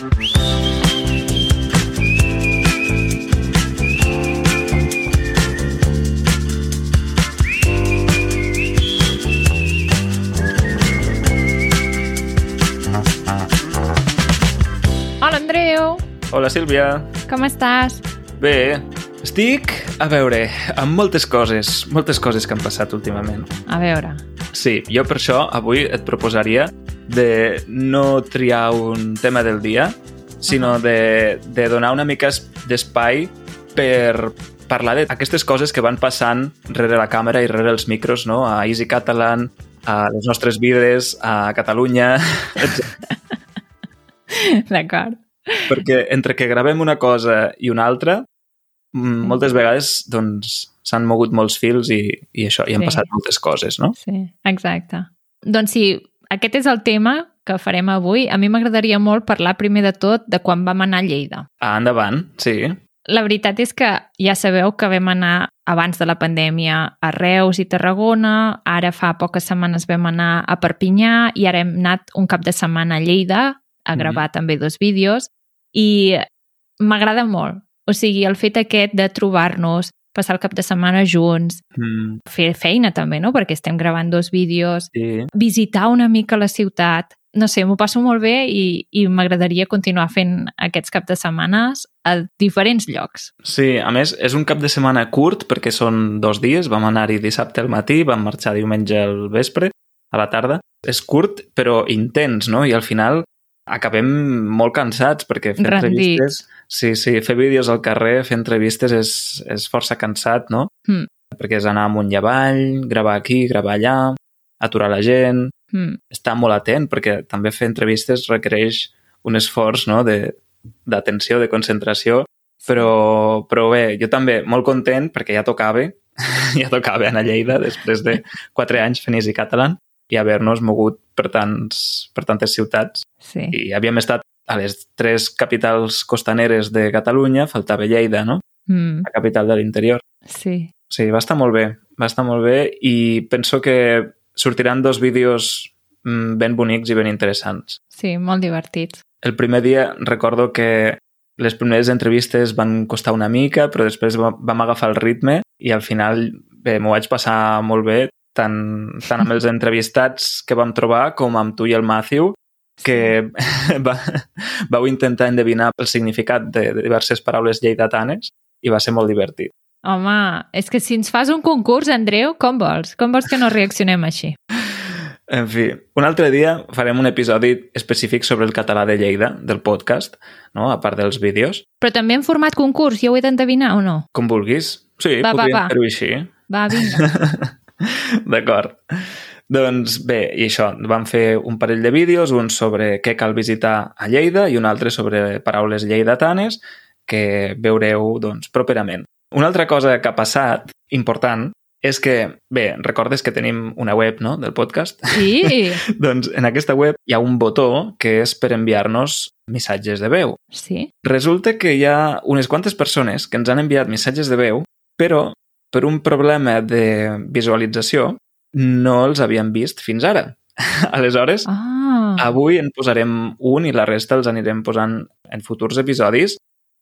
Hola, Andreu! Hola, Sílvia. Com estàs? Bé, estic, a veure, amb moltes coses, moltes coses que han passat últimament. A veure. Sí, jo per això avui et proposaria de no triar un tema del dia, sinó de, de donar una mica es- d'espai per parlar d'aquestes coses que van passant rere la càmera i rere els micros, no? A Easy Catalan, a les nostres vides, a Catalunya. D'acord. perquè entre que gravem una cosa i una altra, mm, moltes vegades doncs s'han mogut molts fils i, i això, i han Sí. passat moltes coses, no? Sí, exacte. Doncs sí, aquest és el tema que farem avui. A mi m'agradaria molt parlar primer de tot de quan vam anar a Lleida. Ah, endavant, sí. La veritat és que ja sabeu que vam anar abans de la pandèmia a Reus i Tarragona, ara fa poques setmanes vam anar a Perpinyà i ara hem anat un cap de setmana a Lleida a gravar també dos vídeos i m'agrada molt. O sigui, el fet aquest de trobar-nos, passar el cap de setmana junts, Mm, fer feina també, no? Perquè estem gravant dos vídeos, sí. visitar una mica la ciutat. No sé, m'ho passo molt bé i, i m'agradaria continuar fent aquests cap de setmanes a diferents llocs. Sí, a més, és un cap de setmana curt perquè són dos dies. Vam anar-hi dissabte al matí, vam marxar diumenge al vespre, a la tarda. És curt, però intens, no? I al final acabem molt cansats perquè fer Rendits. entrevistes... Sí, sí, fer vídeos al carrer, fer entrevistes és, és força cansat, no? Mm. Perquè és anar amunt i avall, gravar aquí, gravar allà, aturar la gent, Mm. estar molt atent, perquè també fer entrevistes requereix un esforç no? de- d'atenció, de, de concentració, però, però bé, jo també molt content perquè ja tocava, ja tocava anar a Lleida després de quatre anys fent Easy Catalan i haver-nos mogut per, tants, per tantes ciutats. Sí. I havíem estat a les tres capitals costaneres de Catalunya, faltava Lleida, no? Mm. La capital de l'interior. Sí. Sí, va estar molt bé, va estar molt bé i penso que sortiran dos vídeos mm, ben bonics i ben interessants. Sí, molt divertits. El primer dia recordo que les primeres entrevistes van costar una mica, però després va- vam agafar el ritme i al final m'ho vaig passar molt bé, tant, tant amb els entrevistats que vam trobar com amb tu i el Matthew, que va, vau intentar endevinar el significat de, de diverses paraules lleidatanes i va ser molt divertit. Home, és que si ens fas un concurs, Andreu, com vols? Com vols que no reaccionem així? En fi, un altre dia farem un episodi específic sobre el català de Lleida, del podcast, no? a part dels vídeos. Però també en format concurs, ja ho he d'endevinar o no? Com vulguis. Sí, Va, podríem va. fer-ho així. Va, vinga. D'acord. Doncs bé, i això, vam fer un parell de vídeos, un sobre què cal visitar a Lleida i un altre sobre paraules lleidatanes que veureu doncs, properament. Una altra cosa que ha passat, important, és que, bé, recordes que tenim una web no, del podcast? Sí, doncs en aquesta web hi ha un botó que és per enviar-nos missatges de veu. sí. Resulta que hi ha unes quantes persones que ens han enviat missatges de veu, però per un problema de visualització no els havíem vist fins ara. Aleshores, Ah, avui en posarem un i la resta els anirem posant en futurs episodis,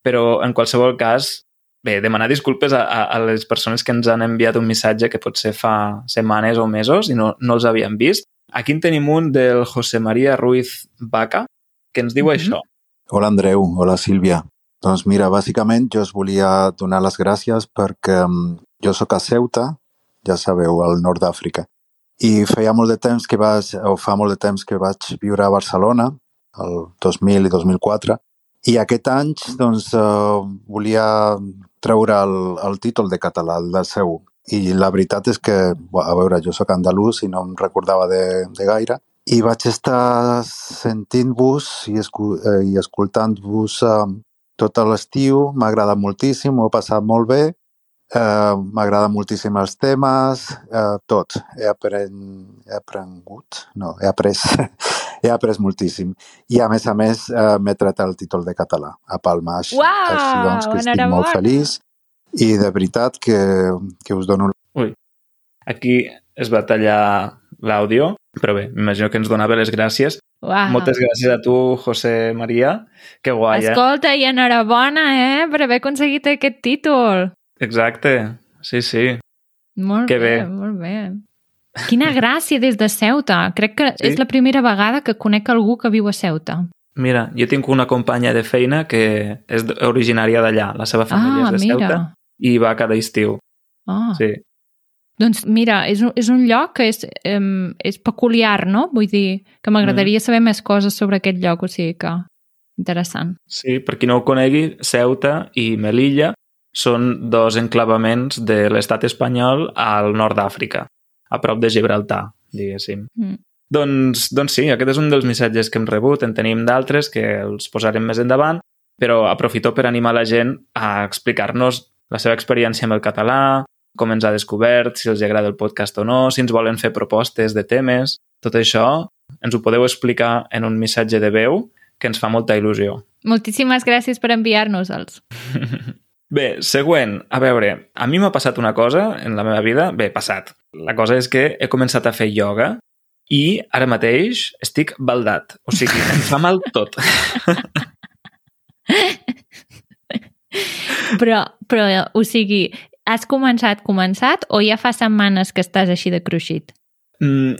però en qualsevol cas, bé, demanar disculpes a, a, a les persones que ens han enviat un missatge que potser fa setmanes o mesos i no, no els havíem vist. Aquí en tenim un del José María Ruiz Baca, que ens diu Mhm. això. Hola Andreu, hola Sílvia. Doncs mira, bàsicament jo us volia donar les gràcies perquè mm, jo sóc a Ceuta, ja sabeu, al nord d'Àfrica. I feia molt de temps que vaig, o fa molt de temps que vaig viure a Barcelona, el 2000 i 2004, i aquest any doncs, eh, volia treure el, el títol de català, el seu. I la veritat és que, a veure, jo sóc andalús i no em recordava de, de gaire, i vaig estar sentint-vos i, escu eh, i escoltant-vos eh, tot l'estiu. M'ha agradat moltíssim, m'ho he passat molt bé. Eh, M'agraden moltíssim els temes, eh, tot. He, apren... he aprengut? No, he après. he après moltíssim. I a més a més eh, m'he tret el títol de català a Palma. Així, Uau, així doncs que estic molt feliç i de veritat que, que us dono Aquí es va tallar l'àudio, però bé, m'imagino que ens donava les gràcies Uau. Moltes gràcies a tu, José Maria. Que guai, eh? Escolta, i enhorabona, eh, per haver aconseguit aquest títol. Exacte. Sí, sí. Molt Que bé, bé. molt bé. Quina gràcia des de Ceuta. Crec que Sí. és la primera vegada que conec algú que viu a Ceuta. Mira, jo tinc una companya de feina que és originària d'allà. La seva família ah, és de mira. Ceuta i va cada estiu. Ah. Sí. Doncs mira, és un, és un lloc que és, um, és peculiar, no? Vull dir que m'agradaria saber més coses sobre aquest lloc, o sigui que interessant. Sí, per qui no ho conegui, Ceuta i Melilla són dos enclavaments de l'estat espanyol al nord d'Àfrica, a prop de Gibraltar, diguéssim. Mm. Doncs, doncs sí, aquest és un dels missatges que hem rebut, en tenim d'altres que els posarem més endavant, però aprofito per animar la gent a explicar-nos la seva experiència amb el català, com ens ha descobert, si els agrada el podcast o no, si ens volen fer propostes de temes, tot això ens ho podeu explicar en un missatge de veu que ens fa molta il·lusió. Moltíssimes gràcies per enviar-nos-els. Bé, següent. A veure, a mi m'ha passat una cosa en la meva vida. Bé, passat. La cosa és que he començat a fer ioga i ara mateix estic baldat. O sigui, em fa mal tot. Però, però, o sigui, has començat, començat, o ja fa setmanes que estàs així de cruixit? Mm,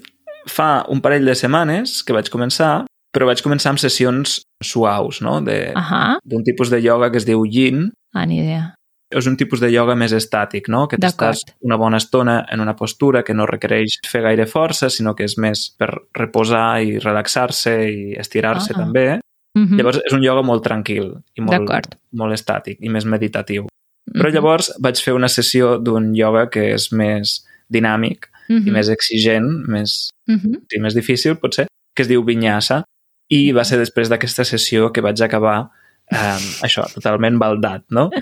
fa un parell de setmanes que vaig començar, però vaig començar amb sessions suaus, no? De- Ahà, D'un tipus de ioga que es diu yin. ah, ni idea. És un tipus de ioga més estàtic, no? Que t'estàs una bona estona en una postura que no requereix fer gaire força, sinó que és més per reposar i relaxar-se i estirar-se Ah. també. Mhm. Llavors és un ioga molt tranquil i molt, molt estàtic i més meditatiu. Però Mhm. llavors vaig fer una sessió d'un ioga que és més dinàmic Mhm. i més exigent, més, Mhm. sí, més difícil potser, que es diu Vinyasa i va ser després d'aquesta sessió que vaig acabar eh, això, totalment baldat, no?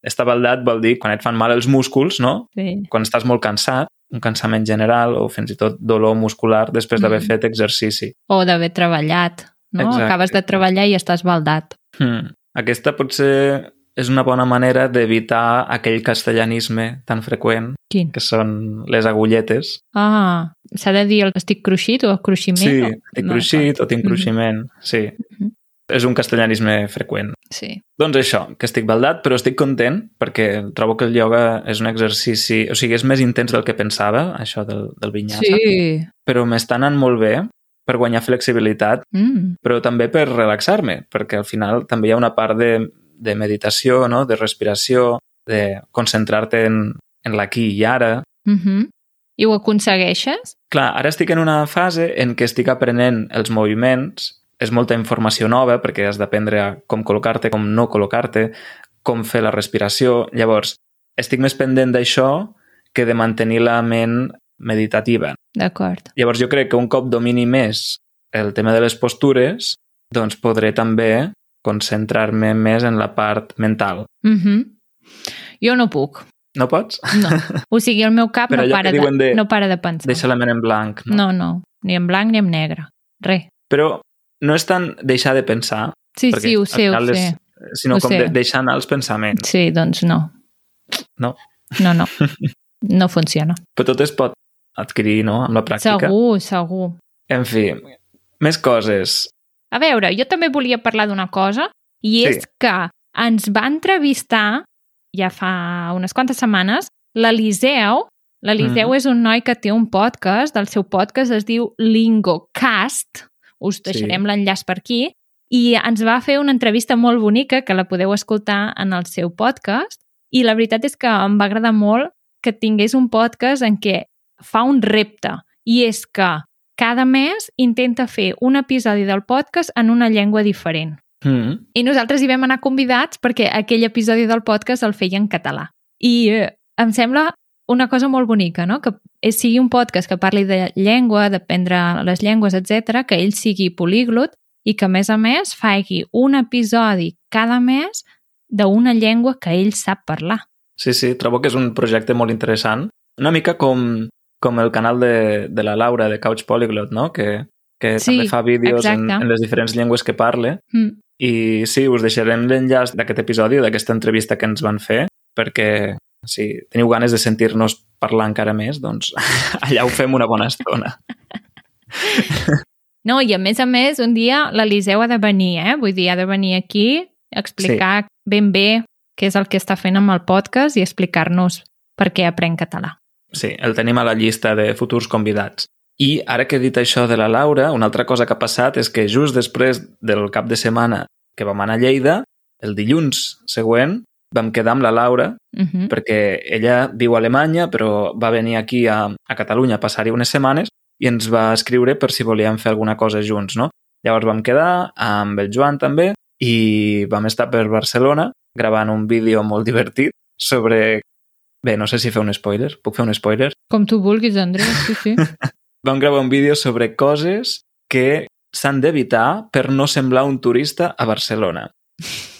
Estar baldat vol dir quan et fan mal els músculs, no? Sí. Quan estàs molt cansat, un cansament general o fins i tot dolor muscular després d'haver Mm. fet exercici. O d'haver treballat, no? Exacte. Acabes de treballar i estàs baldat. Hmm. Aquesta potser és una bona manera d'evitar aquell castellanisme tan freqüent Quin? que són les agulletes. Ah, s'ha de dir el estic cruixit o el cruiximent? Sí, o... estic No, cruixit o tinc Mhm. cruiximent, sí. Mhm. És un castellanisme freqüent. Sí. Doncs això, que estic baldat, però estic content perquè trobo que el ioga és un exercici... O sigui, és més intens del que pensava, això del, del vinyasa, Sí. però m'està anant molt bé per guanyar flexibilitat, Mm. però també per relaxar-me, perquè al final també hi ha una part de, de meditació, no? de respiració, de concentrar-te en, en l'aquí i ara. Mm -hmm. I ho aconsegueixes? Clar, ara estic en una fase en què estic aprenent els moviments, és molta informació nova perquè has d'aprendre a com col·locar-te, com no col·locar-te, com fer la respiració. Llavors, estic més pendent d'això que de mantenir la ment meditativa. D'acord. Llavors, jo crec que un cop domini més el tema de les postures, doncs podré també concentrar-me més en la part mental. Mm -hmm. Jo no puc. No pots? No. O sigui, el meu cap no para, de, de- no para de pensar. Deixa la ment en blanc. No? No, no. Ni en blanc ni en negre. Res. Però no és tant deixar de pensar, Sí, sí, ho sé, ho sé. és- sinó Ho com sé. de, deixar anar els pensaments. Sí, doncs no. No? No, no. No funciona. Però tot es pot adquirir, no?, amb la pràctica. Segur, segur. En fi, més coses. A veure, jo també volia parlar d'una cosa, i Sí. és que ens va entrevistar ja fa unes quantes setmanes l'Eliseu. L'Eliseu Mhm. és un noi que té un podcast, el seu podcast es diu LingoCast, us deixarem Sí. l'enllaç per aquí, i ens va fer una entrevista molt bonica que la podeu escoltar en el seu podcast, i la veritat és que em va agradar molt que tingués un podcast en què fa un repte, i és que cada mes intenta fer un episodi del podcast en una llengua diferent. Mm. I nosaltres hi vam anar convidats perquè aquell episodi del podcast el feia en català. I eh, em sembla una cosa molt bonica, no? que sigui un podcast que parli de llengua, d'aprendre les llengües, etc, que ell sigui políglot i que, a més a més, faci un episodi cada mes d'una llengua que ell sap parlar. Sí, sí, trobo que és un projecte molt interessant. Una mica com, com el canal de, de la Laura, de Couch Polyglot, no?, que, que Sí, també fa vídeos en, exacte. en les diferents llengües que parle. Mm. I sí, us deixarem l'enllaç d'aquest episodi, d'aquesta entrevista que ens van fer, perquè si teniu ganes de sentir-nos parlar encara més, doncs allà ho fem una bona estona. No, i a més a més, un dia l'Eliseu ha de venir, eh? Vull dir, ha de venir aquí a explicar sí. ben bé què és el que està fent amb el podcast i explicar-nos per què aprèn català. Sí, el tenim a la llista de futurs convidats. I ara que he dit això de la Laura, una altra cosa que ha passat és que just després del cap de setmana que vam anar a Lleida, el dilluns següent vam quedar amb la Laura, uh -huh. perquè ella viu a Alemanya, però va venir aquí a, a Catalunya a passar-hi unes setmanes i ens va escriure per si volíem fer alguna cosa junts, no? Llavors vam quedar amb el Joan també i vam estar per Barcelona gravant un vídeo molt divertit sobre... Bé, no sé si fer un spoiler. Puc fer un spoiler? Com tu vulguis, Andrés, sí, sí. vam gravar un vídeo sobre coses que s'han d'evitar per no semblar un turista a Barcelona.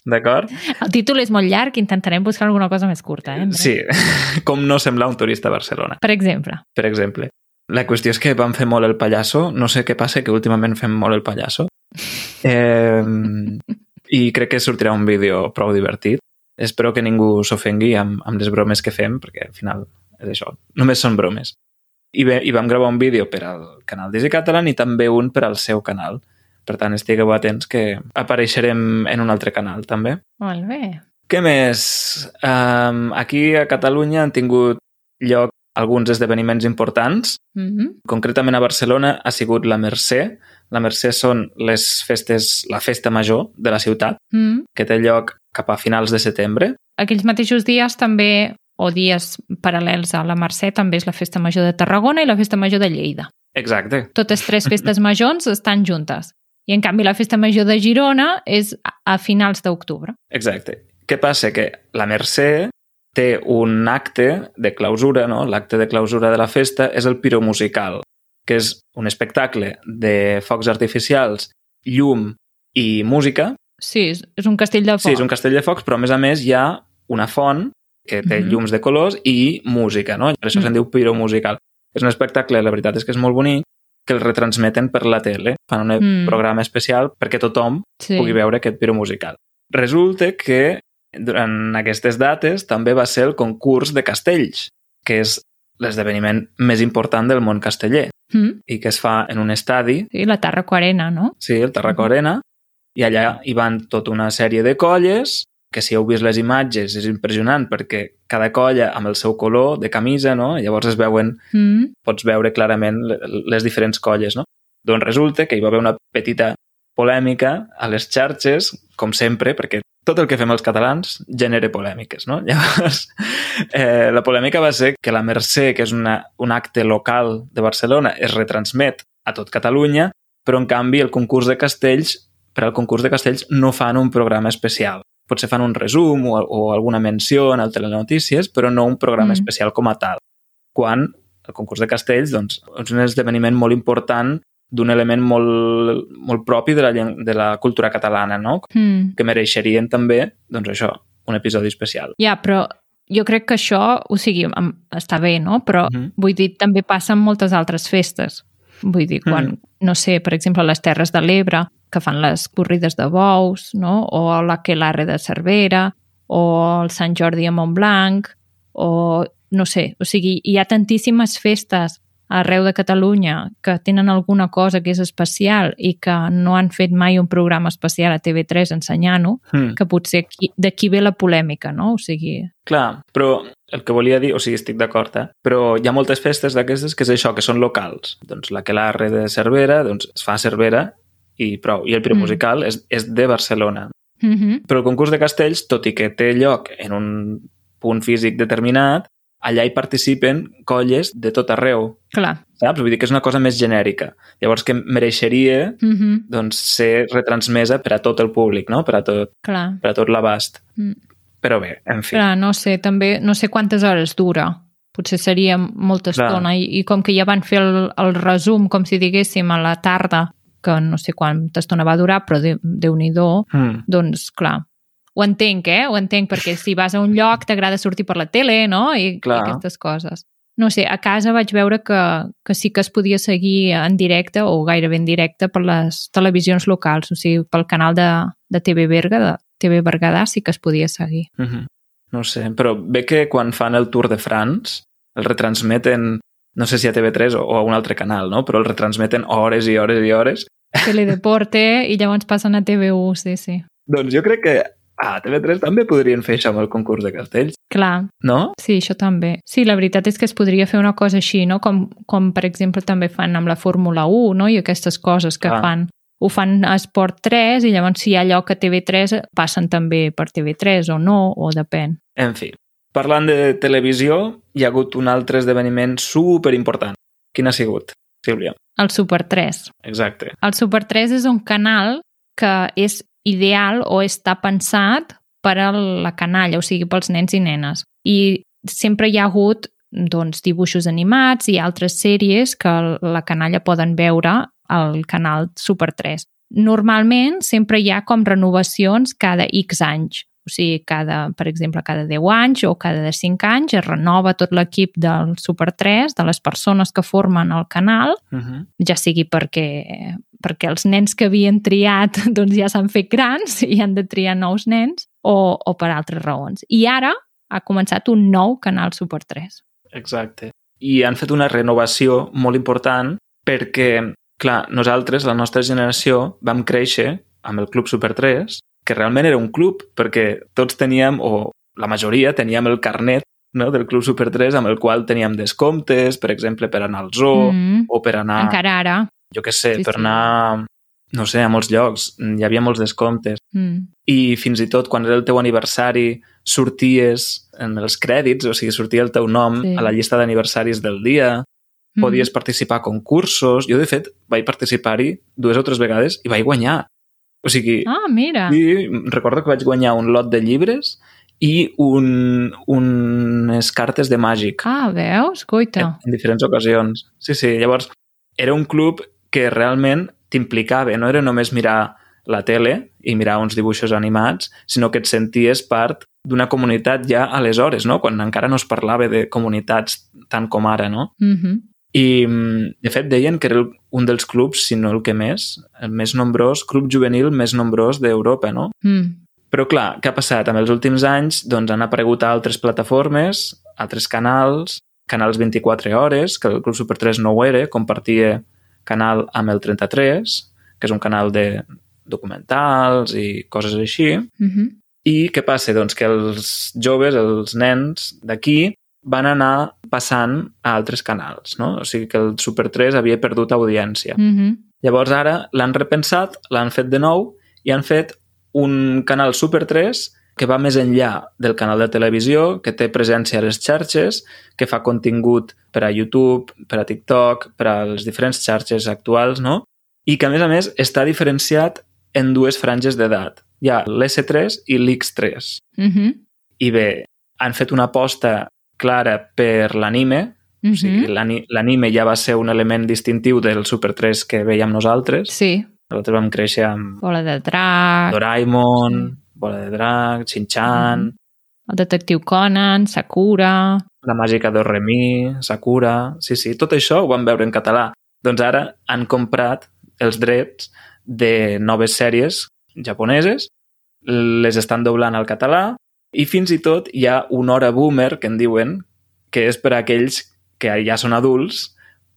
D'acord? El títol és molt llarg, intentarem buscar alguna cosa més curta. Eh, sí, com no semblar un turista a Barcelona. Per exemple. Per exemple. La qüestió és que vam fer molt el pallasso. No sé què passa, que últimament fem molt el pallasso. Eh, I crec que sortirà un vídeo prou divertit. Espero que ningú s'ofengui amb, amb les bromes que fem, perquè al final és això. Només són bromes. I, bé, i vam gravar un vídeo per al canal d'Easy Catalan i també un per al seu canal. Per tant, estigueu atents que apareixerem en un altre canal, també. Molt bé. Què més? Um, aquí a Catalunya han tingut lloc alguns esdeveniments importants. Mm -hmm. Concretament a Barcelona ha sigut la Mercè. La Mercè són les festes, la festa major de la ciutat, mm -hmm. que té lloc cap a finals de setembre. Aquells mateixos dies també, o dies paral·lels a la Mercè, també és la festa major de Tarragona i la festa major de Lleida. Exacte. Totes tres festes majors estan juntes. I en canvi la festa major de Girona és a finals d'octubre. Exacte. Què passa? Que la Mercè té un acte de clausura, no? l'acte de clausura de la festa és el piromusical, que és un espectacle de focs artificials, llum i música. Sí, és un castell de focs. Sí, és un castell de focs, però a més a més hi ha una font que té mm -hmm. llums de colors i música, no? Per això mm -hmm. se'n diu piromusical. És un espectacle, la veritat és que és molt bonic, que el retransmeten per la tele. Fan un mm. programa especial perquè tothom sí. pugui veure aquest piromusical. Resulta que durant aquestes dates també va ser el concurs de castells, que és l'esdeveniment més important del món casteller mm. i que es fa en un estadi. Sí, la Tarraco Arena, no? Sí, el Tarraco mm. Arena. I allà hi van tota una sèrie de colles que si heu vist les imatges és impressionant perquè cada colla amb el seu color de camisa, no? Llavors es veuen, mm. pots veure clarament les diferents colles, no? Doncs resulta que hi va haver una petita polèmica a les xarxes, com sempre, perquè tot el que fem els catalans genera polèmiques, no? Llavors, eh, la polèmica va ser que la Mercè, que és una, un acte local de Barcelona, es retransmet a tot Catalunya, però en canvi el concurs de castells, per al concurs de castells no fan un programa especial. Potser fan un resum o, o alguna menció en el Telenotícies, però no un programa mm. especial com a tal. Quan el concurs de castells doncs, és un esdeveniment molt important d'un element molt, molt propi de la, de la cultura catalana, no? Mm. Que mereixerien també, doncs això, un episodi especial. Ja, però jo crec que això, o sigui, està bé, no? Però, mm -hmm. vull dir, també passa en moltes altres festes. Vull dir, quan, mm. no sé, per exemple, les Terres de l'Ebre, que fan les corrides de bous, no? O l'Aquelarre de Cervera, o el Sant Jordi a Montblanc, o no sé, o sigui, hi ha tantíssimes festes arreu de Catalunya que tenen alguna cosa que és especial i que no han fet mai un programa especial a TV3 ensenyant-ho, mm. que potser d'aquí ve la polèmica, no? O sigui... Clar, però el que volia dir, o sigui, estic d'acord, eh? però hi ha moltes festes d'aquestes que és això, que són locals. Doncs la que l'arre de Cervera, doncs es fa a Cervera i prou. I el primer mm. musical és, és de Barcelona. Mm -hmm. Però el concurs de castells, tot i que té lloc en un punt físic determinat, allà hi participen colles de tot arreu. Clar. Saps? Vull dir que és una cosa més genèrica. Llavors que mereixeria mm -hmm. doncs, ser retransmesa per a tot el públic, no? per a tot, Clar. per a tot l'abast. Mm. Però bé, en fi. Clar, no sé, també no sé quantes hores dura. Potser seria molta estona. I, I com que ja van fer el, el resum, com si diguéssim, a la tarda, que no sé quanta estona va durar, però de, Déu-n'hi-do, mm. doncs, clar, ho entenc, eh? Ho entenc, perquè si vas a un lloc t'agrada sortir per la tele, no? I, i aquestes coses. No sé, a casa vaig veure que, que sí que es podia seguir en directe o gairebé en directe per les televisions locals, o sigui, pel canal de, de TV Berga, de TV Berguedà, sí que es podia seguir. Uh -huh. No sé, però bé que quan fan el Tour de France el retransmeten no sé si a TV3 o, o a un altre canal, no? però el retransmeten hores i hores i hores. Teledeporte i llavors passen a TV1, sí, sí. Doncs jo crec que a TV3 també podrien fer això amb el concurs de castells, Clar, no? sí, això també. Sí, la veritat és que es podria fer una cosa així, no? Com, com per exemple també fan amb la Fórmula 1, no? I aquestes coses que Clar. fan. Ho fan a Esport 3 i llavors si hi ha lloc a TV3 passen també per TV3 o no, o depèn. En fi, parlant de televisió, hi ha hagut un altre esdeveniment super important. Quin ha sigut, Sílvia? El Super 3. Exacte. El Super 3 és un canal que és ideal o està pensat per a la canalla, o sigui, pels nens i nenes. I sempre hi ha hagut doncs, dibuixos animats i altres sèries que la canalla poden veure al canal Super 3. Normalment sempre hi ha com renovacions cada X anys. O sigui, cada, per exemple, cada 10 anys o cada 5 anys es renova tot l'equip del Super 3, de les persones que formen el canal, Uh -huh. ja sigui perquè, perquè els nens que havien triat doncs ja s'han fet grans i han de triar nous nens o, o per altres raons. I ara ha començat un nou canal Super 3. Exacte. I han fet una renovació molt important perquè, clar, nosaltres, la nostra generació, vam créixer amb el Club Super 3, que realment era un club, perquè tots teníem, o la majoria, teníem el carnet no, del Club Super 3 amb el qual teníem descomptes, per exemple, per anar al zoo Mm, o per anar, Encara ara. jo què sé, Sí, per sí. anar, no sé, a molts llocs. Hi havia molts descomptes. Mm. i fins i tot quan era el teu aniversari sorties en els crèdits, o sigui, sortia el teu nom Sí. a la llista d'aniversaris del dia, Mm. podies participar a concursos. Jo, de fet, vaig participar-hi dues o tres vegades i vaig guanyar. O sigui, Ah, mira. i recordo que vaig guanyar un lot de llibres i un, unes cartes de màgic Ah, veus? en, Coita. en diferents ocasions. Sí, sí, llavors era un club que realment t'implicava, no era només mirar la tele i mirar uns dibuixos animats, sinó que et senties part d'una comunitat ja aleshores, no? quan encara no es parlava de comunitats tant com ara, no? Mm -hmm. I, mm, de fet, deien que era un dels clubs, si no el que més, el més nombrós, club juvenil més nombrós d'Europa, no? mm. Però clar, què ha passat? En els últims anys doncs, han aparegut altres plataformes, altres canals, canals 24 hores, que el Club Super 3 no ho era, compartia canal amb el 33, que és un canal de documentals i coses així. Mm -hmm. I què passa? Doncs que els joves, els nens d'aquí, van anar passant a altres canals, no? O sigui que el Super 3 havia perdut audiència. Mm -hmm. Llavors ara l'han repensat, l'han fet de nou i han fet un canal Super 3 que va més enllà del canal de televisió, que té presència a les xarxes, que fa contingut per a YouTube, per a TikTok, per a les diferents xarxes actuals, no? I que, a més a més, està diferenciat en dues franges d'edat. Hi ha l'S3 i l'X3. Mm -hmm. I bé, han fet una aposta clara per l'anime, o sigui, Mhm. l'ani- l'anime ja va ser un element distintiu del Super 3 que veiem nosaltres. Sí. Nosaltres vam créixer amb Bola de drac, Doraemon, Bola de Drac, Shin-Chan, Mhm. el detectiu Conan, Sakura... La màgica d'Oremi, Sakura... Sí, sí, tot això ho vam veure en català. Doncs ara han comprat els drets de noves sèries japoneses, les estan doblant al català i fins i tot hi ha una hora boomer, que en diuen, que és per a aquells que ja són adults,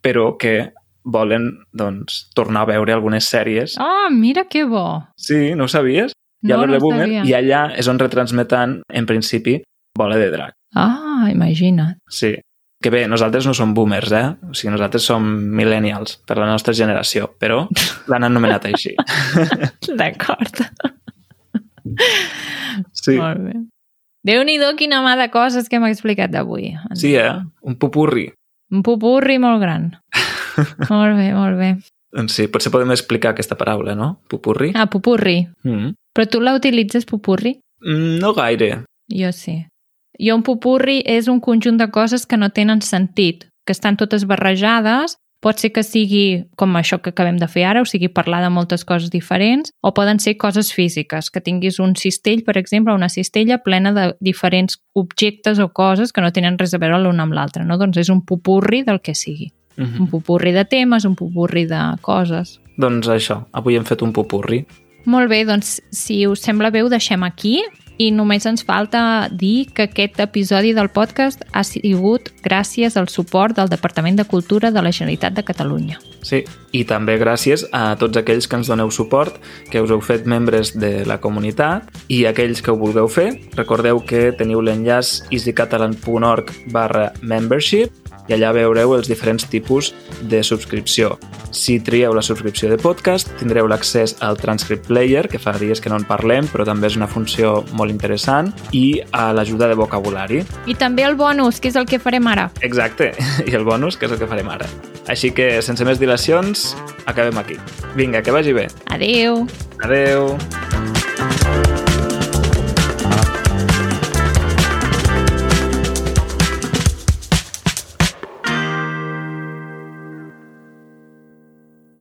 però que volen doncs, tornar a veure algunes sèries. Oh, mira que bo! Sí, no ho sabies? Hi ha No, l'hora no boomer sabia. i allà és on retransmeten, en principi, Bola de Drac. Ah, imagina't. Sí. Que bé, nosaltres no som boomers, eh? O sigui, nosaltres som millennials per la nostra generació, però l'han anomenat així. D'acord. Sí, Molt bé. Déu-n'hi-do quina mà de coses que m'ha explicat avui. sí eh? Un pupurri. Un pupurri molt gran. molt bé, molt bé. Doncs sí, potser podem explicar aquesta paraula, no? Pupurri. Ah, pupurri. Mm. Però tu la utilitzes, pupurri? Mm, No gaire. Jo sí. Jo un pupurri és un conjunt de coses que no tenen sentit, que estan totes barrejades, pot ser que sigui com això que acabem de fer ara, o sigui, parlar de moltes coses diferents, o poden ser coses físiques, que tinguis un cistell, per exemple, una cistella plena de diferents objectes o coses que no tenen res a veure l'un amb l'altre, no? Doncs és un pupurri del que sigui. Mm Un pupurri de temes, un pupurri de coses. Doncs això, avui hem fet un pupurri. Molt bé, doncs si us sembla bé ho deixem aquí I només ens falta dir que aquest episodi del podcast ha sigut gràcies al suport del Departament de Cultura de la Generalitat de Catalunya. Sí, i també gràcies a tots aquells que ens doneu suport, que us heu fet membres de la comunitat i aquells que ho vulgueu fer. Recordeu que teniu l'enllaç easycatalan.org barra membership i allà veureu els diferents tipus de subscripció. Si trieu la subscripció de podcast, tindreu l'accés al Transcript Player, que fa dies que no en parlem, però també és una funció molt interessant, i a l'ajuda de vocabulari. I també el bonus, que és el que farem ara. Exacte, i el bonus, que és el que farem ara. Així que, sense més dilacions, acabem aquí. Vinga, que vagi bé. Adeu! Adeu!